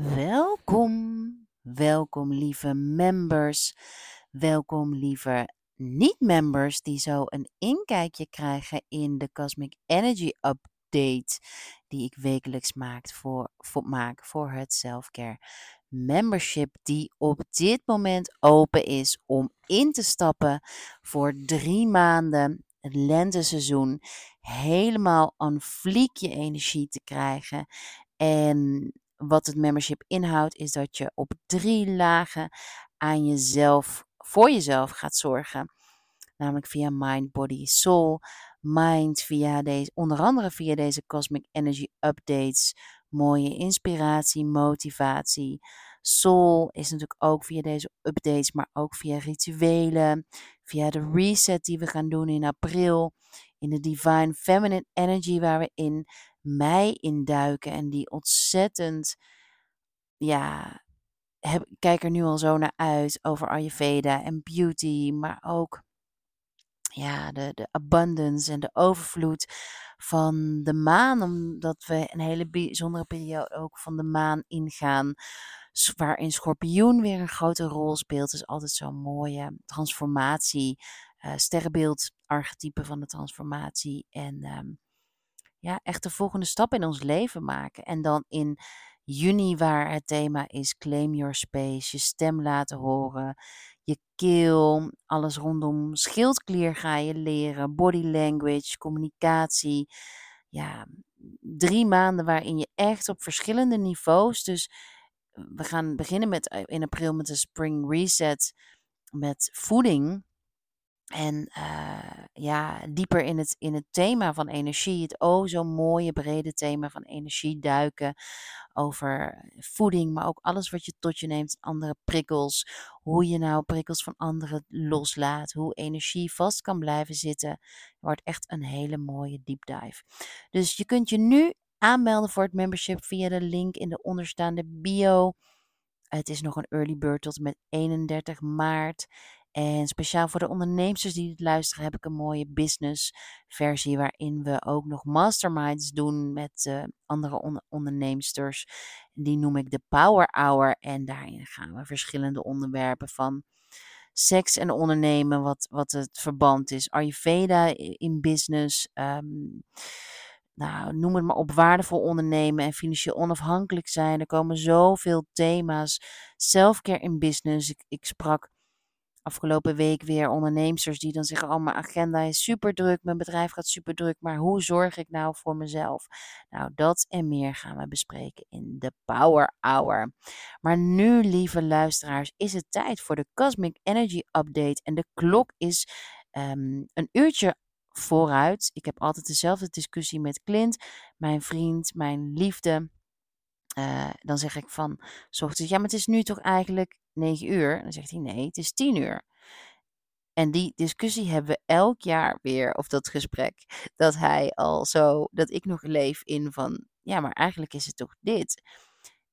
Welkom, welkom lieve members, welkom lieve niet-members die zo een inkijkje krijgen in de Cosmic Energy Update die ik wekelijks maak voor, voor, maak voor het Selfcare Membership die op dit moment open is om in te stappen voor drie maanden het lenteseizoen. Helemaal aan fliekje energie te krijgen en wat het membership inhoudt, is dat je op drie lagen aan jezelf, voor jezelf gaat zorgen. Namelijk via mind, body, soul. Mind via deze, onder andere via deze Cosmic Energy Updates. Mooie inspiratie, motivatie. Soul is natuurlijk ook via deze updates, maar ook via rituelen. Via de reset die we gaan doen in april. In de Divine Feminine Energy waar we in mei induiken. En die ontzettend, ja, heb, kijk er nu al zo naar uit over Ayurveda en beauty, maar ook ja, de, de abundance en de overvloed van de maan, omdat we een hele bijzondere periode ook van de maan ingaan, waarin schorpioen weer een grote rol speelt. is altijd zo'n mooie transformatie, uh, sterrenbeeld, archetype van de transformatie en um, ja, echt de volgende stap in ons leven maken. En dan in juni, waar het thema is Claim Your Space, je stem laten horen, je keel, alles rondom schildklier ga je leren, body language, communicatie. Ja, drie maanden waarin je echt op verschillende niveaus, dus we gaan beginnen met eh, in april met de Spring Reset met voeding. En uh, ja, dieper in het, in het thema van energie, het oh zo mooie brede thema van energie duiken. Over voeding, maar ook alles wat je tot je neemt, andere prikkels. Hoe je nou prikkels van anderen loslaat, hoe energie vast kan blijven zitten. wordt echt een hele mooie deep dive. Dus je kunt je nu aanmelden voor het membership via de link in de onderstaande bio. Het is nog een early bird tot en met 31 maart. En speciaal voor de ondernemers die het luisteren, heb ik een mooie business versie waarin we ook nog masterminds doen met uh, andere on onderneemsters. Die noem ik de Power Hour. En daarin gaan we verschillende onderwerpen van seks en ondernemen, wat, wat het verband is. Ayurveda in business. Um, nou, noem het maar op, waardevol ondernemen en financieel onafhankelijk zijn. Er komen zoveel thema's. Selfcare in business. Ik, ik sprak afgelopen week weer ondernemers die dan zeggen: Oh, mijn agenda is super druk, mijn bedrijf gaat super druk, maar hoe zorg ik nou voor mezelf? Nou, dat en meer gaan we bespreken in de Power Hour. Maar nu, lieve luisteraars, is het tijd voor de Cosmic Energy Update. En de klok is um, een uurtje vooruit. Ik heb altijd dezelfde discussie met Clint, mijn vriend, mijn liefde. Uh, dan zeg ik van, ochtends, ja, maar het is nu toch eigenlijk 9 uur? Dan zegt hij, nee, het is 10 uur. En die discussie hebben we elk jaar weer, of dat gesprek, dat hij al zo, dat ik nog leef in van, ja, maar eigenlijk is het toch dit.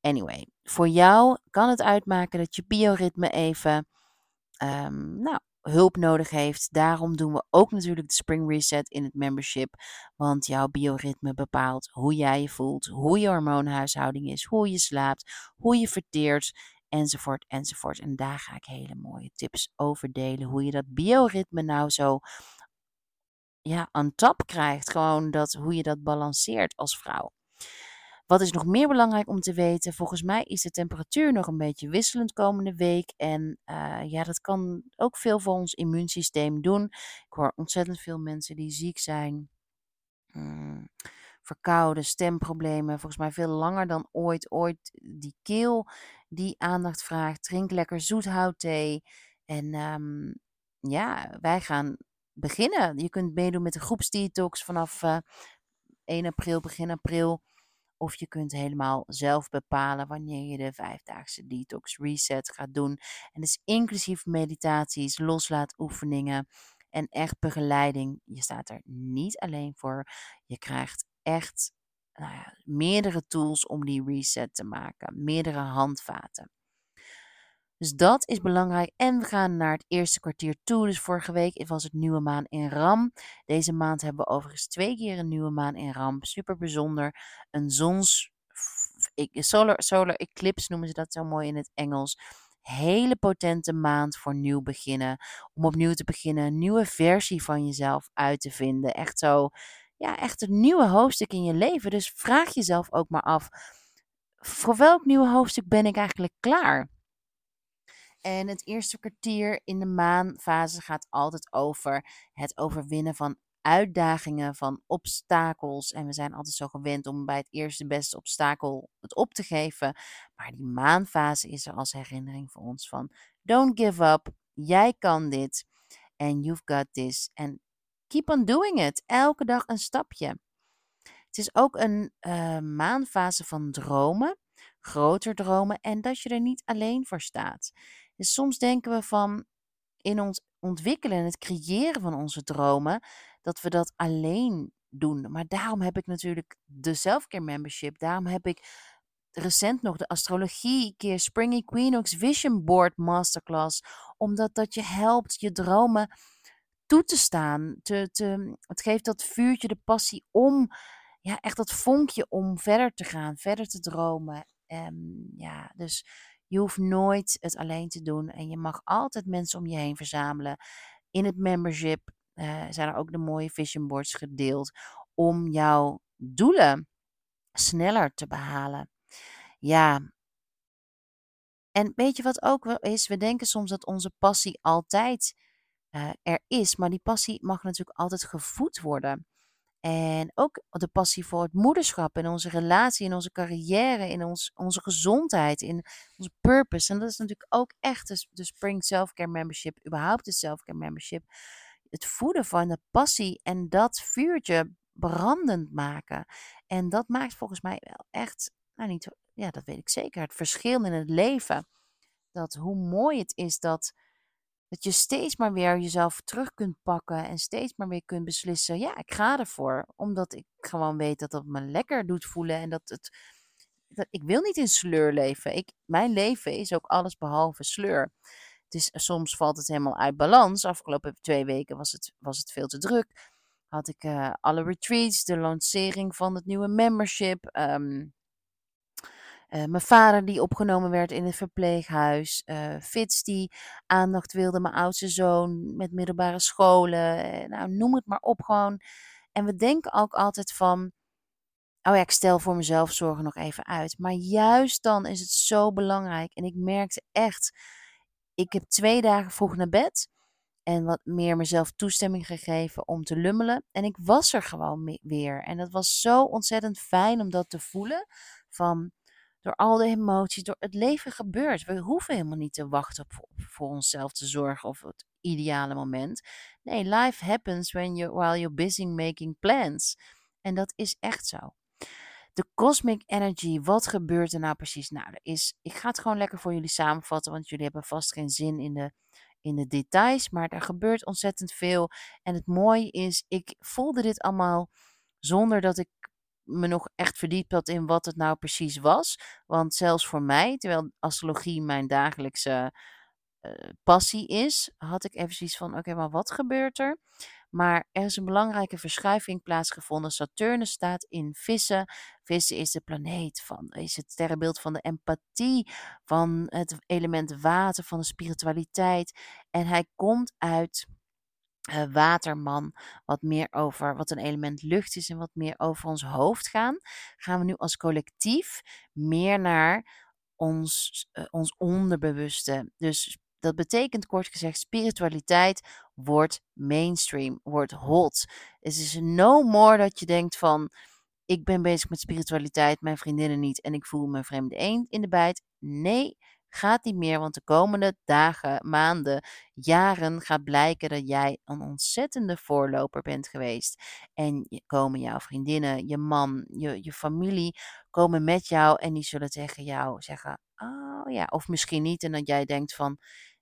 Anyway, voor jou kan het uitmaken dat je bioritme even, um, nou, hulp nodig heeft. Daarom doen we ook natuurlijk de Spring Reset in het membership. Want jouw bioritme bepaalt hoe jij je voelt, hoe je hormoonhuishouding is, hoe je slaapt, hoe je verteert, enzovoort, enzovoort. En daar ga ik hele mooie tips over delen. Hoe je dat bioritme nou zo ja, aan tap krijgt. Gewoon dat, hoe je dat balanceert als vrouw. Wat is nog meer belangrijk om te weten? Volgens mij is de temperatuur nog een beetje wisselend komende week. En uh, ja, dat kan ook veel voor ons immuunsysteem doen. Ik hoor ontzettend veel mensen die ziek zijn. Hmm, verkouden, stemproblemen. Volgens mij veel langer dan ooit. Ooit die keel die aandacht vraagt. Drink lekker zoethoutthee. En um, ja, wij gaan beginnen. Je kunt meedoen met de groepsdetox vanaf uh, eh, 1 april, begin april. Of je kunt helemaal zelf bepalen wanneer je de vijfdaagse detox reset gaat doen. En dus inclusief meditaties, loslaatoefeningen en echt begeleiding. Je staat er niet alleen voor. Je krijgt echt nou ja, meerdere tools om die reset te maken, meerdere handvaten. Dus dat is belangrijk. En we gaan naar het eerste kwartier toe. Dus vorige week was het nieuwe maan in Ram. Deze maand hebben we overigens twee keer een nieuwe maan in Ram. Super bijzonder. Een zons solar, solar eclipse noemen ze dat zo mooi in het Engels. Hele potente maand voor nieuw beginnen. Om opnieuw te beginnen, een nieuwe versie van jezelf uit te vinden. Echt zo, ja, echt een nieuwe hoofdstuk in je leven. Dus vraag jezelf ook maar af, voor welk nieuwe hoofdstuk ben ik eigenlijk klaar? En het eerste kwartier in de maanfase gaat altijd over het overwinnen van uitdagingen, van obstakels. En we zijn altijd zo gewend om bij het eerste beste obstakel het op te geven. Maar die maanfase is er als herinnering voor ons van don't give up. Jij kan dit. And you've got this. En keep on doing it. Elke dag een stapje. Het is ook een uh, maanfase van dromen, groter dromen en dat je er niet alleen voor staat. Dus soms denken we van in ons ontwikkelen en het creëren van onze dromen, dat we dat alleen doen. Maar daarom heb ik natuurlijk de Selfcare Membership. Daarom heb ik recent nog de astrologie keer Spring Equinox Vision Board Masterclass. Omdat dat je helpt je dromen toe te staan. Te, te, het geeft dat vuurtje, de passie om, ja, echt dat vonkje om verder te gaan, verder te dromen. Um, ja, dus je hoeft nooit het alleen te doen en je mag altijd mensen om je heen verzamelen. In het membership uh, zijn er ook de mooie vision boards gedeeld om jouw doelen sneller te behalen. Ja. En weet je wat ook is? We denken soms dat onze passie altijd uh, er is, maar die passie mag natuurlijk altijd gevoed worden. En ook de passie voor het moederschap, in onze relatie, in onze carrière, in ons, onze gezondheid, in onze purpose. En dat is natuurlijk ook echt de, de Spring Selfcare Membership, überhaupt de Selfcare Membership. Het voeden van de passie en dat vuurtje brandend maken. En dat maakt volgens mij wel echt, nou niet, ja, dat weet ik zeker, het verschil in het leven. Dat hoe mooi het is dat dat je steeds maar weer jezelf terug kunt pakken en steeds maar weer kunt beslissen, ja, ik ga ervoor. Omdat ik gewoon weet dat dat me lekker doet voelen en dat het, dat, ik wil niet in sleur leven. Ik, mijn leven is ook alles behalve sleur. Het is, soms valt het helemaal uit balans. Afgelopen twee weken was het, was het veel te druk. Had ik uh, alle retreats, de lancering van het nieuwe membership. Um, uh, mijn vader die opgenomen werd in het verpleeghuis. Uh, Fitz die aandacht wilde. Mijn oudste zoon met middelbare scholen. Uh, nou, noem het maar op gewoon. En we denken ook altijd van... Oh ja, ik stel voor mezelf zorgen nog even uit. Maar juist dan is het zo belangrijk. En ik merkte echt... Ik heb twee dagen vroeg naar bed. En wat meer mezelf toestemming gegeven om te lummelen. En ik was er gewoon weer. En dat was zo ontzettend fijn om dat te voelen. Van door al de emoties, door het leven gebeurt. We hoeven helemaal niet te wachten op, voor onszelf te zorgen of het ideale moment. Nee, life happens when you, while you're busy making plans. En dat is echt zo. De cosmic energy, wat gebeurt er nou precies? Nou, er is, ik ga het gewoon lekker voor jullie samenvatten, want jullie hebben vast geen zin in de, in de details. Maar er gebeurt ontzettend veel. En het mooie is, ik voelde dit allemaal zonder dat ik me nog echt verdiept had in wat het nou precies was. Want zelfs voor mij, terwijl astrologie mijn dagelijkse uh, passie is, had ik even zoiets van: oké, maar wat gebeurt er? Maar er is een belangrijke verschuiving plaatsgevonden. Saturnus staat in vissen. Vissen is de planeet van, is het sterrenbeeld van de empathie, van het element water, van de spiritualiteit. En hij komt uit uh, waterman, wat meer over wat een element lucht is en wat meer over ons hoofd gaan, gaan we nu als collectief meer naar ons, uh, ons onderbewuste. Dus dat betekent kort gezegd, spiritualiteit wordt mainstream, wordt hot. Het is no more dat je denkt van, ik ben bezig met spiritualiteit, mijn vriendinnen niet en ik voel me vreemde eend in de bijt. Nee, gaat niet meer, want de komende dagen, maanden, jaren gaat blijken dat jij een ontzettende voorloper bent geweest. En komen jouw vriendinnen, je man, je, je familie komen met jou en die zullen tegen jou zeggen, oh ja, of misschien niet. En dat jij denkt van,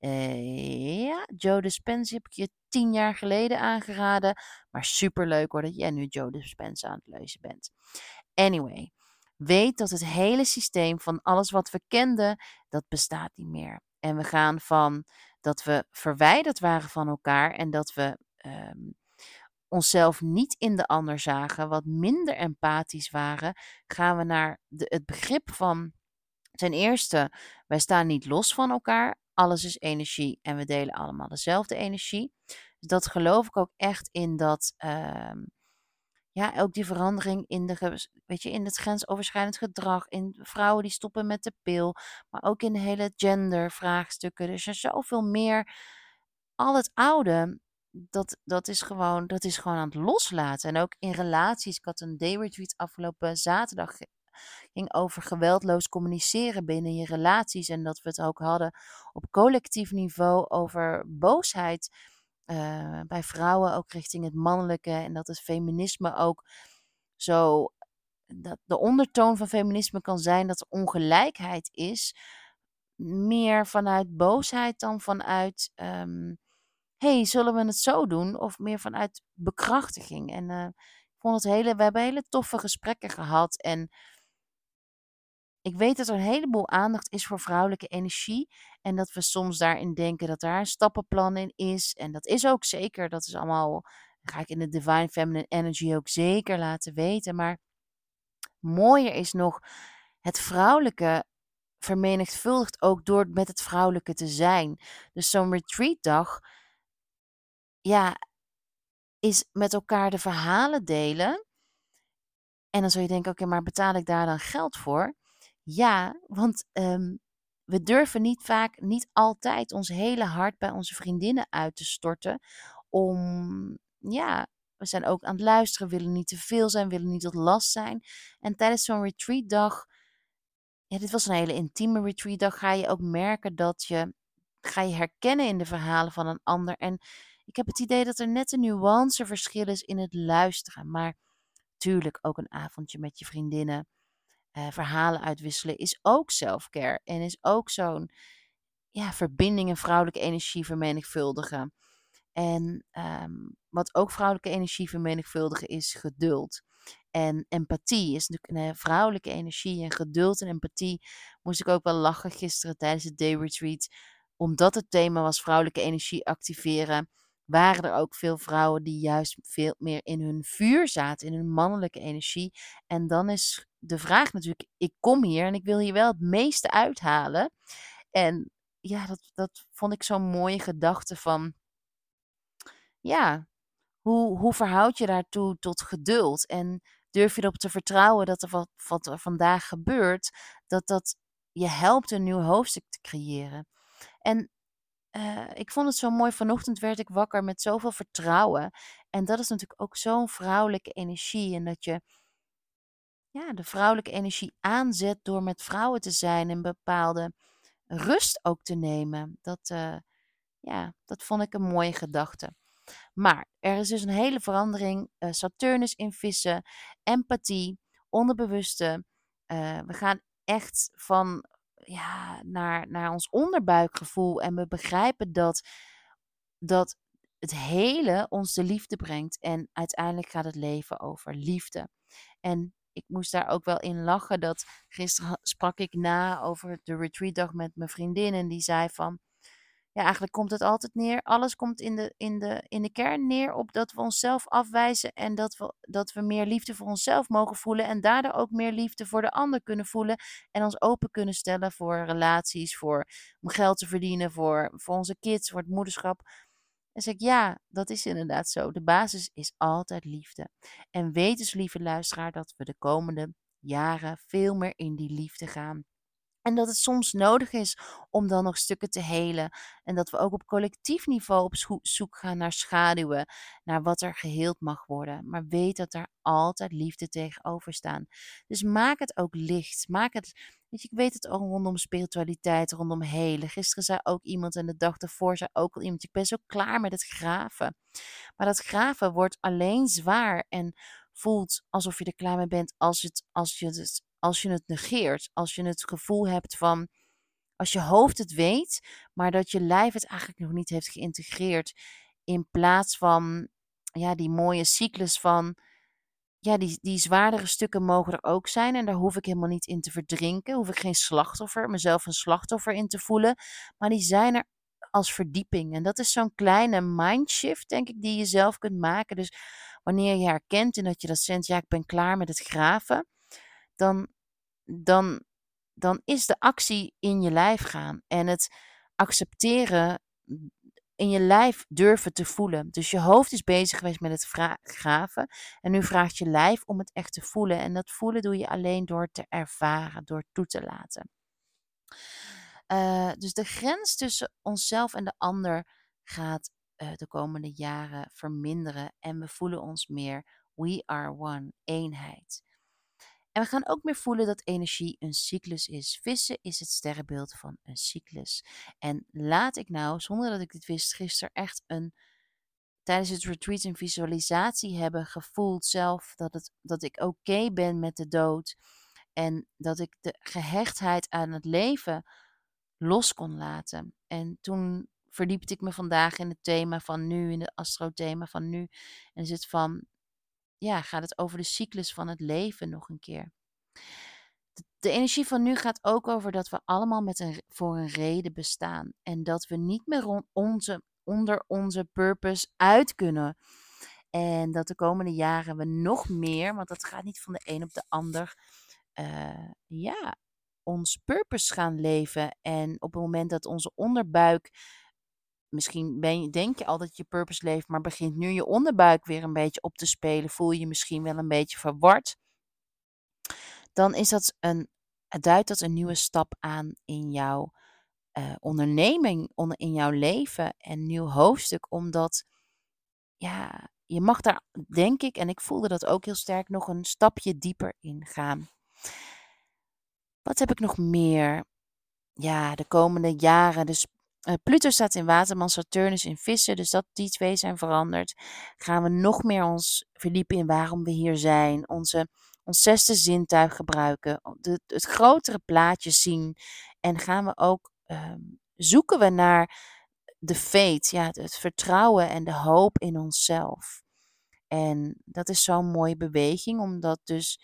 uh, ja, Joe Dispenza heb ik je tien jaar geleden aangeraden. Maar superleuk hoor dat jij nu Joe Dispenza aan het lezen bent. Anyway, weet dat het hele systeem van alles wat we kenden, dat bestaat niet meer. En we gaan van dat we verwijderd waren van elkaar en dat we um, onszelf niet in de ander zagen, wat minder empathisch waren, gaan we naar de, het begrip van ten eerste, wij staan niet los van elkaar. Alles is energie en we delen allemaal dezelfde energie. Dus dat geloof ik ook echt in dat, ehm, ja, ook die verandering in, de, weet je, in het grensoverschrijdend gedrag, in vrouwen die stoppen met de pil, maar ook in hele gendervraagstukken. Dus er is zoveel meer. Al het oude, dat, dat, is gewoon, dat is gewoon aan het loslaten. En ook in relaties. Ik had een day retreat afgelopen zaterdag. Ging over geweldloos communiceren binnen je relaties. En dat we het ook hadden op collectief niveau over boosheid uh, bij vrouwen, ook richting het mannelijke. En dat het feminisme ook zo. Dat de ondertoon van feminisme kan zijn dat er ongelijkheid is. Meer vanuit boosheid dan vanuit. Um, hey, zullen we het zo doen? Of meer vanuit bekrachtiging. En uh, ik vond het hele, we hebben hele toffe gesprekken gehad. En ik weet dat er een heleboel aandacht is voor vrouwelijke energie. En dat we soms daarin denken dat daar een stappenplan in is. En dat is ook zeker. Dat is allemaal. ga ik in de Divine Feminine Energy ook zeker laten weten. Maar mooier is nog. Het vrouwelijke vermenigvuldigt ook door met het vrouwelijke te zijn. Dus zo'n retreatdag. Ja, is met elkaar de verhalen delen. En dan zul je denken, oké, maar betaal ik daar dan geld voor? Ja, want um, we durven niet vaak, niet altijd ons hele hart bij onze vriendinnen uit te storten. Om, ja, we zijn ook aan het luisteren, willen niet te veel zijn, willen niet tot last zijn. En tijdens zo'n retreatdag, ja, dit was een hele intieme retreatdag, ga je ook merken dat je, ga je herkennen in de verhalen van een ander. En ik heb het idee dat er net een nuanceverschil is in het luisteren. Maar tuurlijk ook een avondje met je vriendinnen uh, verhalen uitwisselen is ook self-care. En is ook zo'n ja, verbinding en vrouwelijke energie vermenigvuldigen. En um, wat ook vrouwelijke energie vermenigvuldigen is geduld. En empathie is natuurlijk een vrouwelijke energie. En geduld en empathie moest ik ook wel lachen gisteren tijdens het day retreat. Omdat het thema was vrouwelijke energie activeren waren er ook veel vrouwen die juist veel meer in hun vuur zaten, in hun mannelijke energie. En dan is de vraag natuurlijk, ik kom hier en ik wil hier wel het meeste uithalen. En ja, dat, dat vond ik zo'n mooie gedachte van, ja, hoe, hoe verhoud je daartoe tot geduld? En durf je erop te vertrouwen dat er wat, wat er vandaag gebeurt, dat dat je helpt een nieuw hoofdstuk te creëren? En uh, ik vond het zo mooi. Vanochtend werd ik wakker met zoveel vertrouwen. En dat is natuurlijk ook zo'n vrouwelijke energie. En dat je ja, de vrouwelijke energie aanzet door met vrouwen te zijn en bepaalde rust ook te nemen. Dat, uh, ja, dat vond ik een mooie gedachte. Maar er is dus een hele verandering. Uh, Saturnus in vissen, empathie, onderbewuste. we gaan echt van ja, naar, naar ons onderbuikgevoel. En we begrijpen dat, dat het hele ons de liefde brengt. En uiteindelijk gaat het leven over liefde. En ik moest daar ook wel in lachen dat gisteren sprak ik na over de retreatdag met mijn vriendin. En die zei van, ja, eigenlijk komt het altijd neer. Alles komt in de, in, de, in de kern neer op dat we onszelf afwijzen. En dat we, dat we meer liefde voor onszelf mogen voelen. En daardoor ook meer liefde voor de ander kunnen voelen. En ons open kunnen stellen voor relaties, voor om geld te verdienen, voor, voor onze kids, voor het moederschap. En zeg ik, ja, dat is inderdaad zo. De basis is altijd liefde. En weet dus, lieve luisteraar, dat we de komende jaren veel meer in die liefde gaan. En dat het soms nodig is om dan nog stukken te helen. En dat we ook op collectief niveau op zoek gaan naar schaduwen, naar wat er geheeld mag worden. Maar weet dat er altijd liefde tegenover staan. Dus maak het ook licht. Maak het, weet ik weet het ook rondom spiritualiteit, rondom helen. Gisteren zei ook iemand en de dag daarvoor zei ook al iemand, ik ben zo klaar met het graven. Maar dat graven wordt alleen zwaar en voelt alsof je er klaar mee bent als, het, als je het als je het negeert. Als je het gevoel hebt van, als je hoofd het weet, maar dat je lijf het eigenlijk nog niet heeft geïntegreerd. In plaats van ja, die mooie cyclus van, ja, die, die zwaardere stukken mogen er ook zijn. En daar hoef ik helemaal niet in te verdrinken. Hoef ik geen slachtoffer, mezelf een slachtoffer in te voelen. Maar die zijn er als verdieping. En dat is zo'n kleine mindshift, denk ik, die je zelf kunt maken. Dus wanneer je herkent en dat je dat zegt, ja, ik ben klaar met het graven, dan, dan, dan is de actie in je lijf gaan. En het accepteren in je lijf durven te voelen. Dus je hoofd is bezig geweest met het graven. En nu vraagt je lijf om het echt te voelen. En dat voelen doe je alleen door te ervaren, door toe te laten. Uh, dus de grens tussen onszelf en de ander gaat uh, de komende jaren verminderen. En we voelen ons meer we are one, eenheid. En we gaan ook meer voelen dat energie een cyclus is. Vissen is het sterrenbeeld van een cyclus. En laat ik nou, zonder dat ik dit wist, gisteren echt een tijdens het retreat een visualisatie hebben gevoeld zelf dat, het, dat ik oké ben met de dood. En dat ik de gehechtheid aan het leven los kon laten. En toen verdiepte ik me vandaag in het thema van nu, in het astrothema van nu. En het van ja, gaat het over de cyclus van het leven nog een keer. De, energie van nu gaat ook over dat we allemaal met een, voor een reden bestaan. En dat we niet meer onze, onder onze purpose uit kunnen. En dat de komende jaren we nog meer, want dat gaat niet van de een op de ander, uh, ja, ons purpose gaan leven. En op het moment dat onze onderbuik misschien ben je, denk je al dat je purpose leeft, maar begint nu je onderbuik weer een beetje op te spelen, voel je je misschien wel een beetje verward, dan is dat een, duidt dat een nieuwe stap aan in jouw uh, onderneming, in jouw leven en nieuw hoofdstuk, omdat ja, je mag daar, denk ik, en ik voelde dat ook heel sterk, nog een stapje dieper in gaan. Wat heb ik nog meer? Ja, de komende jaren, dus uh, Pluto staat in waterman, Saturnus in vissen, dus dat die twee zijn veranderd. Gaan we nog meer ons verdiepen in waarom we hier zijn, onze, ons zesde zintuig gebruiken, de, het grotere plaatje zien en gaan we ook uh, zoeken we naar de fate, ja, het, vertrouwen en de hoop in onszelf. En dat is zo'n mooie beweging, om dat dus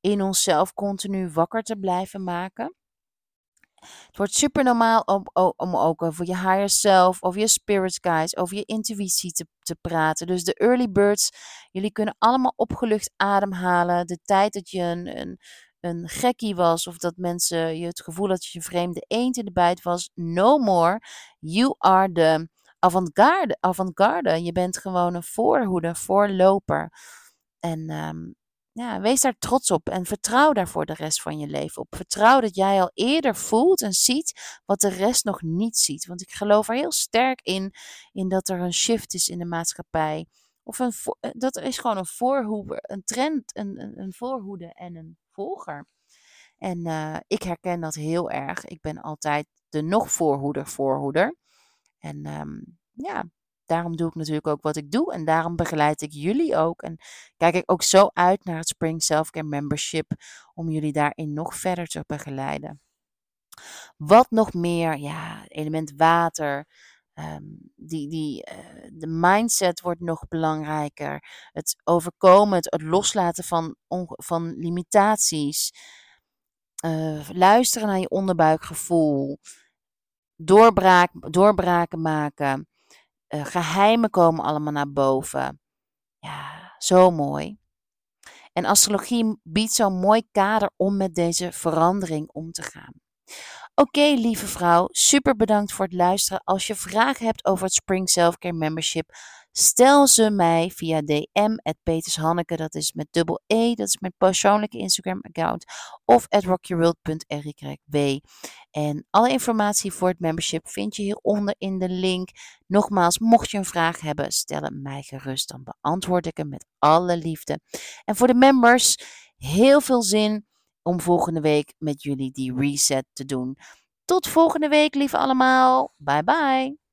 in onszelf continu wakker te blijven maken. Het wordt super normaal om, om ook over je higher self, over je spirit guides, over je intuïtie te, te praten. Dus de early birds, jullie kunnen allemaal opgelucht ademhalen. De tijd dat je een, een, een gekkie was of dat mensen je het gevoel dat je een vreemde eend in de bijt was. No more. You are the avant-garde. Avant je bent gewoon een voorhoeder, voorloper. En um, ja, wees daar trots op en vertrouw daar voor de rest van je leven op. Vertrouw dat jij al eerder voelt en ziet wat de rest nog niet ziet. Want ik geloof er heel sterk in, in dat er een shift is in de maatschappij. Of een, eh, dat er is gewoon een voorhoeder, een trend, een, een, voorhoede en een volger. En uh, ik herken dat heel erg. Ik ben altijd de nog voorhoeder voorhoeder. En um, ja, daarom doe ik natuurlijk ook wat ik doe. En daarom begeleid ik jullie ook. En kijk ik ook zo uit naar het Spring Selfcare Membership. Om jullie daarin nog verder te begeleiden. Wat nog meer? Ja, element water. Um, die, die, uh, de mindset wordt nog belangrijker. Het overkomen, het, loslaten van, van limitaties. Uh, luisteren naar je onderbuikgevoel. Doorbraak, doorbraken maken. Uh, geheimen komen allemaal naar boven. Ja, zo mooi. En astrologie biedt zo'n mooi kader om met deze verandering om te gaan. Oké, lieve vrouw, super bedankt voor het luisteren. Als je vragen hebt over het Spring Selfcare Membership, Stel ze mij via DM, at petershanneke, dat is met dubbel E, dat is mijn persoonlijke Instagram account, of at rockyourworld.ryw. En alle informatie voor het membership vind je hieronder in de link. Nogmaals, mocht je een vraag hebben, stel hem mij gerust, dan beantwoord ik hem met alle liefde. En voor de members, heel veel zin om volgende week met jullie die reset te doen. Tot volgende week, lieve allemaal. Bye bye.